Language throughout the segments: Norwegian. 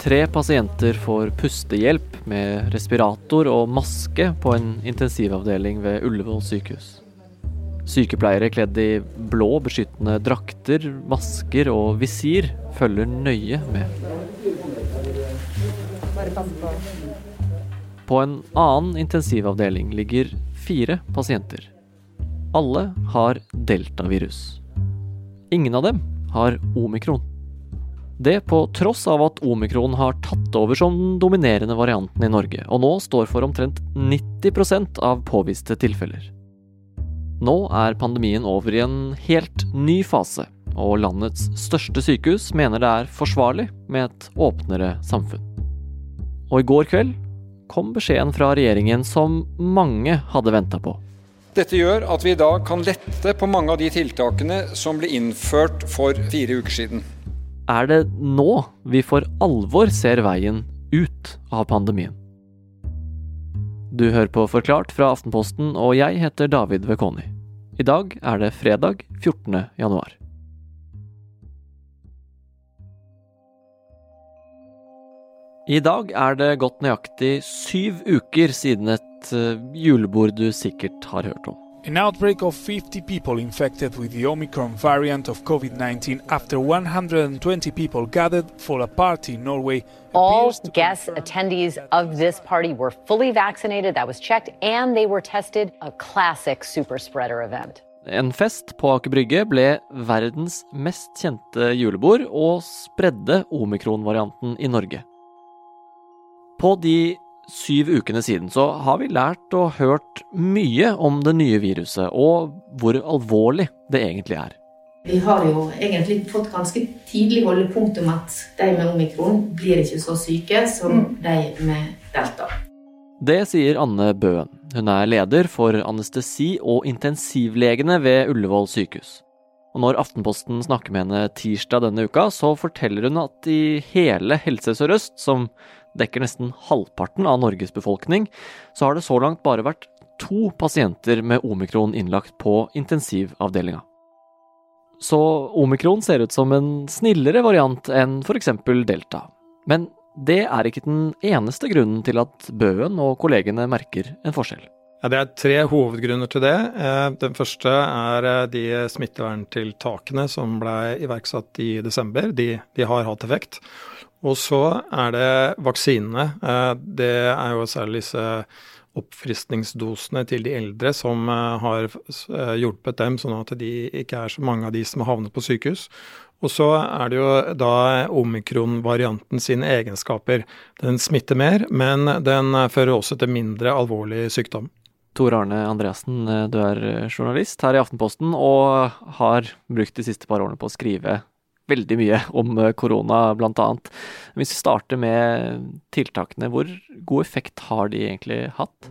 Tre pasienter får pustehjelp med respirator og maske på en intensivavdeling ved Ullevål sykehus. Sykepleiere kledd i blå beskyttende drakter, masker og visir følger nøye med. På en annen intensivavdeling ligger fire pasienter. Alle har deltavirus. Ingen av dem har omikron. Det på tross av at omikron har tatt over som den dominerende varianten i Norge, og nå står for omtrent 90% av påviste tilfeller. Nå er pandemien over i en helt ny fase, og landets største sykehus mener det er forsvarlig med et åpnere samfunn. Og i går kveld kom beskjeden fra regjeringen som mange hadde venta på. Dette gjør at vi i dag kan lette på mange av de tiltakene som ble innført for fire uker siden er det nå vi for alvor ser veien ut av pandemien. Du hører på Forklart fra Aftenposten, og jeg heter David Vekoni. I dag er det fredag 14. januar. I dag er det gått nøyaktig syv uker siden et eh, julebord du sikkert har hørt om. An outbreak of 50 people infected with the Omicron variant of COVID 19 after 120 people gathered for a party in Norway. All guests, attendees of this party were fully vaccinated. That was checked, and they were tested. A classic super spreader event. En fest på Aker Brygge ble verdens mest kjente julebord og spredde omikron-varianten i Norge. På de syv ukene siden så har vi lært og hørt mye om det nye viruset, og hvor alvorlig det egentlig er. Vi har jo egentlig fått ganske tidlig holdepunkt om at de med omikron blir ikke så syke som mm. de med delta. Det sier Anne Bøen. Hun er leder for anestesi- og intensivlegene ved Ullevål sykehus. Og når Aftenposten snakker med henne tirsdag denne uka, så forteller hun at i hele Helse Sør-Øst, som dekker nesten halvparten av Norges befolkning, så har det så langt bare vært to pasienter med omikron innlagt på intensivavdelinga. Så omikron ser ut som en snillere variant enn f.eks. delta. Men det er ikke den eneste grunnen til at Bøen og kollegene merker en forskjell. Ja, det er tre hovedgrunner til det. Eh, den første er eh, de smitteverntiltakene som ble iverksatt i desember. De, de har hatt effekt. Og så er det vaksinene. Eh, det er jo særlig disse oppfriskningsdosene til de eldre som eh, har eh, hjulpet dem, sånn at de ikke er så mange av de som har havnet på sykehus. Og så er det jo da omikron-varianten sine egenskaper. Den smitter mer, men den fører også til mindre alvorlig sykdom. Tor Arne Andreassen, du er journalist her i Aftenposten og har brukt de siste par årene på å skrive veldig mye om eh, korona, bl.a. Hvis vi starter med tiltakene, hvor god effekt har de egentlig hatt?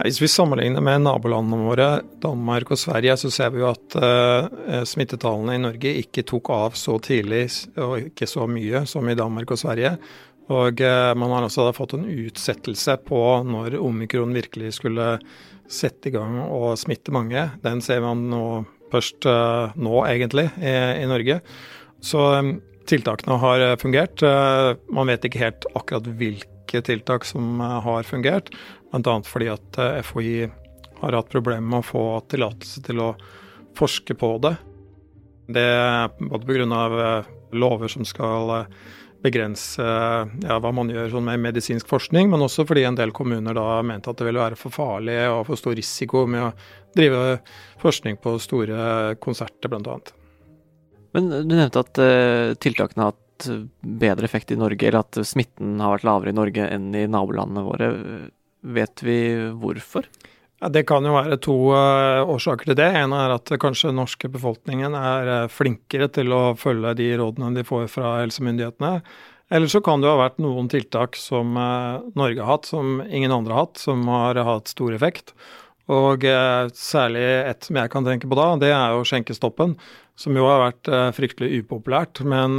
Hvis vi sammenligner med nabolandene våre, Danmark og Sverige, så ser vi jo at uh, smittetallene i Norge ikke tok av så tidlig og ikke så mye som i Danmark og Sverige. Og uh, man har også fått en utsettelse på når omikron virkelig skulle sette i gang og smitte mange. Den ser man nå først uh, nå, egentlig, i, i Norge. Så um, tiltakene har eh, fungert. Man vet ikke helt akkurat hvilke tiltak som har fungert, bl.a. fordi at FHI har hatt problemer med å få tillatelse til å forske på det. Det er både pga. lover som skal begrense ja, hva man gjør sånn med medisinsk forskning, men også fordi en del kommuner da mente at det ville være for farlig og for stor risiko med å drive forskning på store konserter, bl.a. Men du nevnte at uh, tiltakene har hatt bedre effekt i Norge, eller at smitten har vært lavere i Norge enn i nabolandene våre. Vet vi hvorfor? Ja, det kan jo være to uh, årsaker til det. En er at kanskje norske befolkningen er uh, flinkere til å følge de rådene de får fra helsemyndighetene. Eller så kan det ha vært noen tiltak som uh, Norge har hatt, som ingen andre har hatt, som har hatt stor effekt. Og særlig et som jeg kan tenke på da, det er jo skjenkestoppen, som jo har vært fryktelig upopulært. Men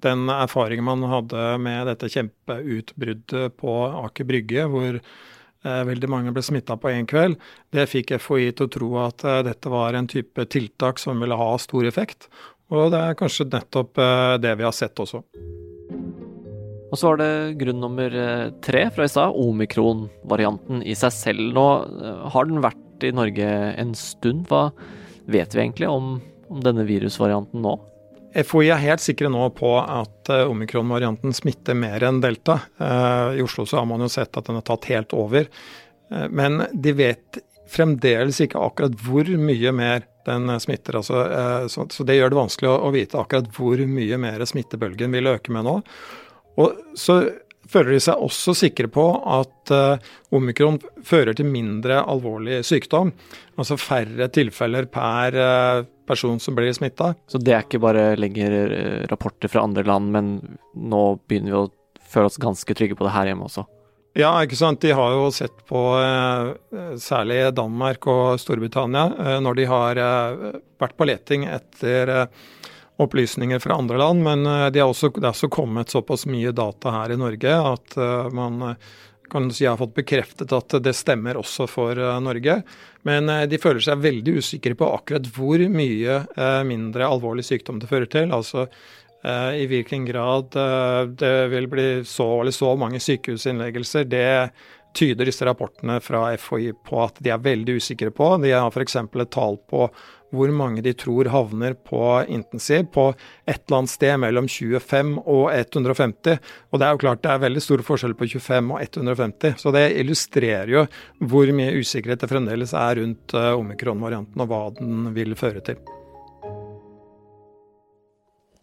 den erfaringen man hadde med dette kjempeutbruddet på Aker Brygge, hvor Eh, veldig mange ble smitta på én kveld. Det fikk FHI til å tro at eh, dette var en type tiltak som ville ha stor effekt. Og det er kanskje nettopp eh, det vi har sett også. Og så var det grunn nummer eh, tre fra i stad, omikron-varianten i seg selv. Nå eh, har den vært i Norge en stund. Hva vet vi egentlig om, om denne virusvarianten nå? FHI er helt sikre nå på at eh, omikron-varianten smitter mer enn delta. I Oslo så har man jo sett at den har tatt helt over. Men de vet fremdeles ikke akkurat hvor mye mer den smitter. Altså, så det gjør det vanskelig å vite akkurat hvor mye mer smittebølgen vil øke med nå. Og så føler de seg også sikre på at omikron fører til mindre alvorlig sykdom. Altså færre tilfeller per uh, person som blir smitta. Så det er ikke bare lenger eh, rapporter fra andre land, men nå begynner vi å føle oss ganske trygge på det her hjemme også? Ja, ikke sant. De har jo sett på uh, særlig Danmark og Storbritannia når de har vært på leting etter opplysninger fra andre land, men eh, de har også, det er også kommet såpass mye data her i Norge at man eh, kan si har fått bekreftet at det stemmer også for uh, Norge. Men uh, de føler seg veldig usikre på akkurat hvor mye mindre alvorlig sykdom det fører til. Altså i hvilken grad det vil bli så eller så mange sykehusinnleggelser. Det tyder disse rapportene fra FHI på at de er veldig usikre på. De har f.eks. et tall på hvor mange de tror havner på intensiv på et eller annet sted mellom 25 og 150. Og det er jo klart det er veldig stor forskjell på 25 og 150. Så det illustrerer jo hvor mye usikkerhet det fremdeles er rundt uh, omikron-varianten og hva den vil føre til.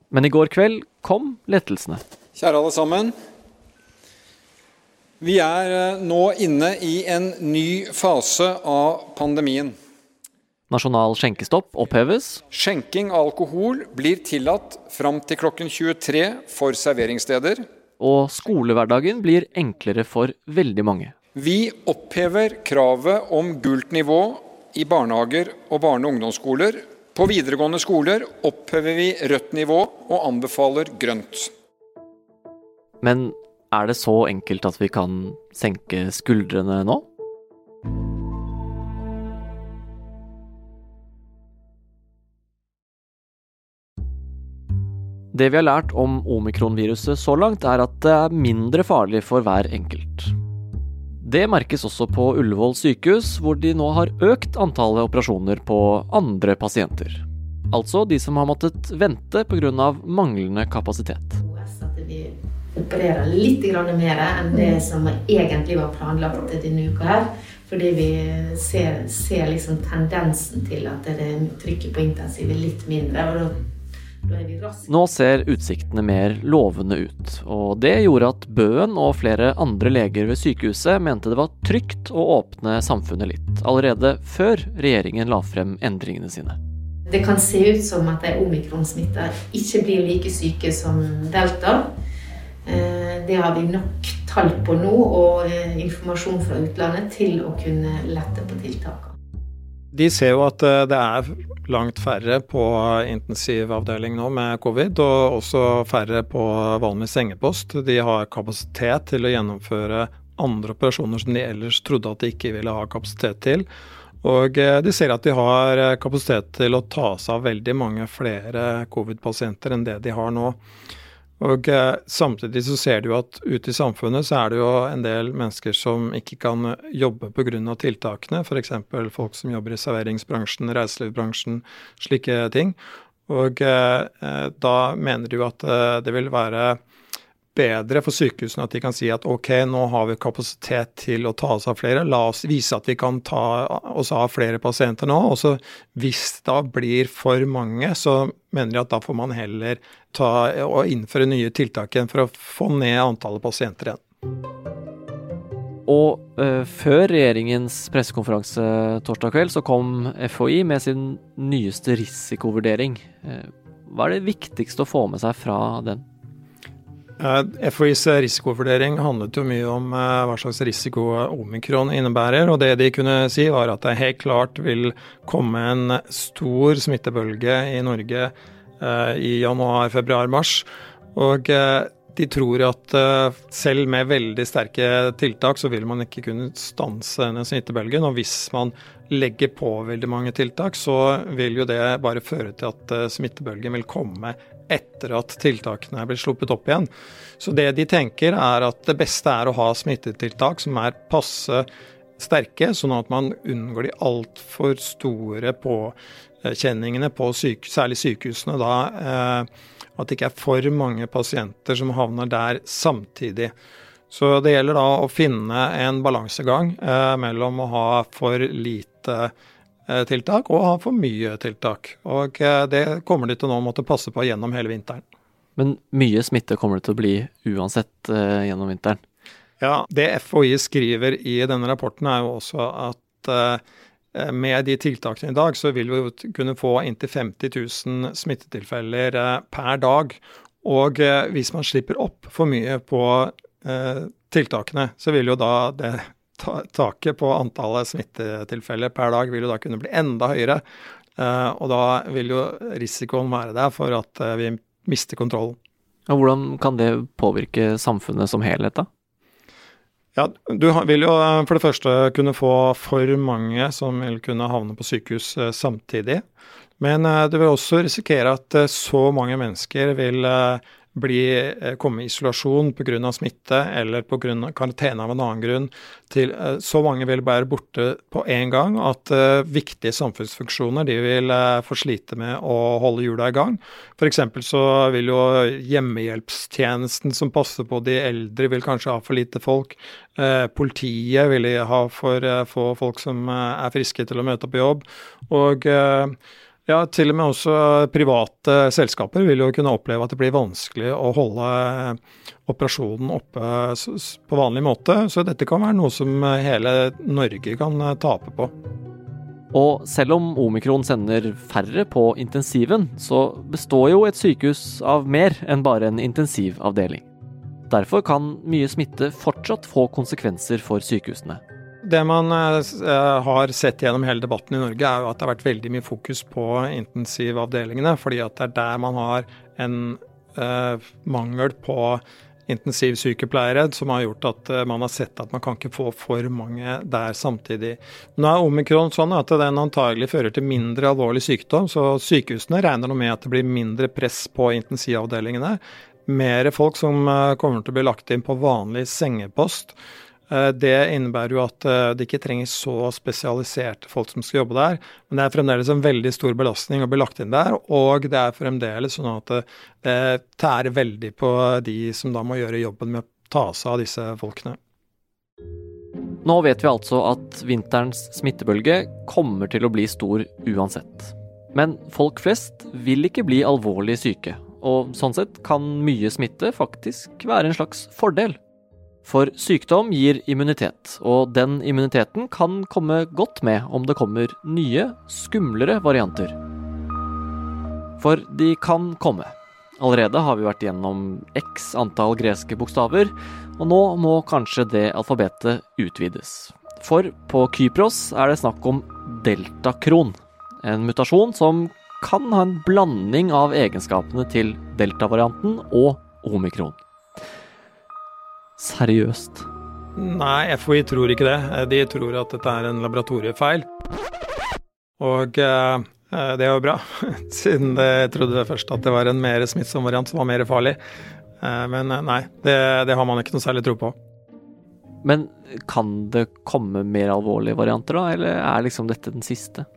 Men i går kveld kom lettelsene. Kjære alle sammen. Vi er eh, nå inne i en ny fase av pandemien. Nasjonal skjenkestopp oppheves. Skjenking av alkohol blir tillatt fram til klokken 23 for serveringssteder. Og skolehverdagen blir enklere for veldig mange. Vi opphever kravet om gult nivå i barnehager og barne- og ungdomsskoler. På videregående skoler opphever vi rødt nivå og anbefaler grønt. Men er det så enkelt at vi kan senke skuldrene nå? Det vi har lært om omikronviruset så langt, er at det er mindre farlig for hver enkelt. Det merkes også på Ullevål sykehus, hvor de nå har økt antallet operasjoner på andre pasienter. Altså de som har måttet vente pga. manglende kapasitet. At vi opererer litt mer enn det som egentlig var planlagt denne uka. her. Fordi vi ser, ser liksom tendensen til at det trykket på intensiv er litt mindre. og da nå ser utsiktene mer lovende ut, og det gjorde at Bøen og flere andre leger ved sykehuset mente det var trygt å åpne samfunnet litt, allerede før regjeringen la frem endringene sine. Det kan se ut som at de omikronsmitta ikke blir like syke som delta. Eh, det har vi nok tall på nå, og eh, informasjon fra utlandet til å kunne lette på tiltakene. De ser jo at eh, det er langt færre på intensivavdeling nå med covid, og også færre på vanlig sengepost. De har kapasitet til å gjennomføre andre operasjoner som de ellers trodde at de ikke ville ha kapasitet til. Og eh, de ser at de har eh, kapasitet til å ta seg av veldig mange flere covid-pasienter enn det de har nå. Og eh, Samtidig så ser du at ute i samfunnet så er det jo en del mennesker som ikke kan jobbe pga. tiltakene. F.eks. folk som jobber i serveringsbransjen, reiselivsbransjen, slike ting. Og eh, eh da mener du at eh, det vil være bedre for sykehusene at de kan si at ok, nå har vi kapasitet til å ta oss av flere. La oss vise at vi kan ta oss av flere pasienter nå. Og så hvis det da blir for mange, så mener de at da får man heller ta og innføre nye tiltak igjen for å få ned antallet pasienter igjen. Og eh, før regjeringens pressekonferanse torsdag kveld, så kom FHI med sin nyeste risikovurdering. Eh, hva er det viktigste å få med seg fra den? FHIs risikovurdering handlet jo mye om eh, hva slags risiko omikron innebærer. og Det de kunne si, var at det helt klart vil komme en stor smittebølge i Norge eh, i januar, februar, mars. Og eh, de tror at selv med veldig sterke tiltak, så vil man ikke kunne stanse denne smittebølgen. Og hvis man legger på veldig mange tiltak, så vil jo det bare føre til at uh, smittebølgen vil komme etter at tiltakene blitt sluppet opp igjen. Så det de tenker er at det beste er å ha smittetiltak som er passe sterke, sånn at man unngår de altfor store påkjenningene på syke, særlig sykehusene. da eh, at det ikke er for mange pasienter som havner der samtidig. Så det gjelder da å finne en balansegang eh, mellom å ha for lite eh, tiltak og ha for mye tiltak. Og eh, det kommer de til nå å måtte passe på gjennom hele vinteren. Men mye smitte kommer det til å bli uansett eh, gjennom vinteren? Ja, det FHI skriver i denne rapporten er jo også at eh, med de tiltakene i dag, så vil vi kunne få inntil 50 000 smittetilfeller per dag. Og hvis man slipper opp for mye på tiltakene, så vil jo da det taket på antallet smittetilfeller per dag vil jo da kunne bli enda høyere. Og da vil jo risikoen være der for at vi mister kontrollen. Ja, hvordan kan det påvirke samfunnet som helhet, da? Ja, Du vil jo eh, for det første kunne få for mange som vil kunne havne på sykehus eh, samtidig. Men eh, du vil også risikere at så mange mennesker vil bli, eh, komme i isolasjon pga. smitte eller pga. karantene av en annen grunn. Til, eh, så mange vil være borte på én gang at uh, viktige samfunnsfunksjoner de vil uh, få slite med å holde hjula i gang. F.eks. så vil jo hjemmehjelpstjenesten som passer på de eldre, vil kanskje ha for lite folk. Politiet vil ha for få folk som er friske til å møte på jobb. Og ja, til og med også private selskaper vil jo kunne oppleve at det blir vanskelig å holde eh, operasjonen oppe på vanlig måte. Så dette kan være noe som hele Norge kan eh, tape på. Og selv om omikron sender færre på intensiven, så består jo et sykehus av mer enn bare en intensivavdeling. Derfor kan mye smitte fortsatt få konsekvenser for sykehusene. Det man uh, har sett gjennom hele debatten i Norge, er jo at det har vært veldig mye fokus på intensivavdelingene. Fordi at det er der man har en uh, mangel på intensivsykepleiere som har gjort at uh, man har sett at man kan ikke få for mange der samtidig. Nå er omikron sånn at den antagelig fører til mindre alvorlig sykdom, så sykehusene regner nå med at det blir mindre press på intensivavdelingene. Mer folk som kommer til å bli lagt inn på vanlig sengepost. Eh, det innebærer jo at eh, det ikke trenger så spesialiserte folk som skal jobbe der. Men det er fremdeles en veldig stor belastning å bli lagt inn der. Og det er fremdeles sånn at eh, det tærer veldig på de som da må gjøre jobben med å ta seg av disse folkene. Nå vet vi altså at vinterens smittebølge kommer til å bli stor uansett. Men folk flest vil ikke bli alvorlig syke, og sånn sett kan mye smitte faktisk være en slags fordel. For sykdom gir immunitet, og den immuniteten kan komme godt med om det kommer nye, skumlere varianter. For de kan komme. Allerede har vi vært gjennom x antall greske bokstaver, og nå må kanskje det alfabetet utvides. For på Kypros er det snakk om deltakron, en mutasjon som kan ha en blanding av egenskapene til deltavarianten og omikron. Seriøst? Nei, FHI tror ikke det. De tror at dette er en laboratoriefeil. Og eh, det er jo bra, siden jeg trodde først at det var en mer smittsom variant som var mer farlig. Eh, men eh, nei, det, det, har man ikke noe særlig tro på. Men kan det komme mer alvorlige varianter, da, eller er liksom dette den siste?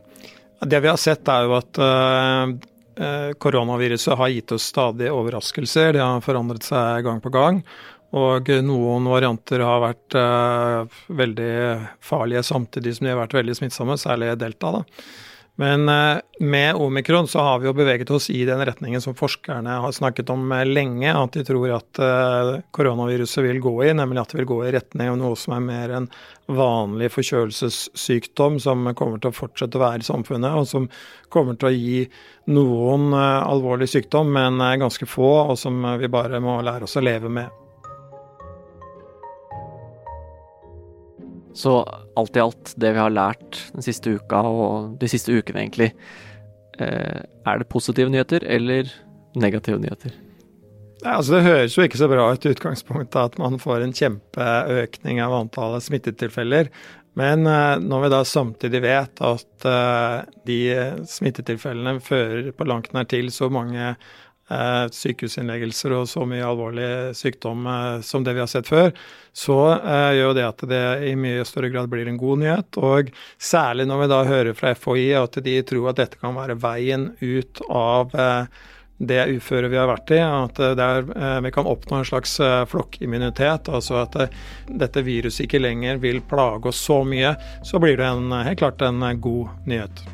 Det vi har sett, er jo at eh, koronaviruset har gitt oss stadig overraskelser. Det har forandret seg gang på gang. Og noen varianter har vært eh, veldig farlige samtidig som de har vært veldig smittsomme, særlig delta. da. Men eh, med omikron så har vi jo beveget oss i den retningen som forskerne har snakket om lenge, at de tror at koronaviruset vil gå i, nemlig at det vil gå i retning av noe som er mer en vanlig forkjølelsessykdom som kommer til å fortsette å være i samfunnet, og som kommer til å gi noen alvorlig sykdom, men ganske få, og som vi bare må lære oss å leve med. Så alt i alt, det vi har lært den siste uka, og de siste ukene egentlig, eh, er det positive nyheter eller negative nyheter? altså Det høres jo ikke så bra ut i utgangspunktet at man får en kjempeøkning av antallet smittetilfeller. Men uh, når vi da samtidig vet at uh, de smittetilfellene fører på langt nær til så mange sykehusinnleggelser og så mye alvorlig sykdom som det vi har sett før, så gjør jo det at det i mye større grad blir en god nyhet. Og særlig når vi da hører fra FHI at de tror at dette kan være veien ut av det uføret vi har vært i, at der, eh, vi kan oppnå en slags eh, flokkimmunitet. Altså at eh, dette viruset ikke lenger vil plage oss så mye, så blir det en, helt klart en god nyhet.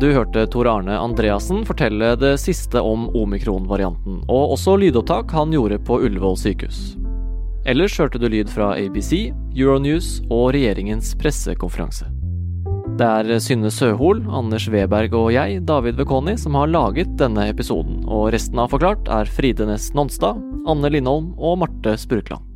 Du hørte Tor Arne Andreassen fortelle det siste om omikron-varianten, og også lydopptak han gjorde på Ullevål sykehus. Ellers hørte du lyd fra ABC, Euronews og regjeringens pressekonferanse. Det er Synne Søhol, Anders Weberg og jeg, David Vekoni, som har laget denne episoden, og resten av Forklart er Fride Næss Nonstad, Anne Lindholm og Marte Spurkland.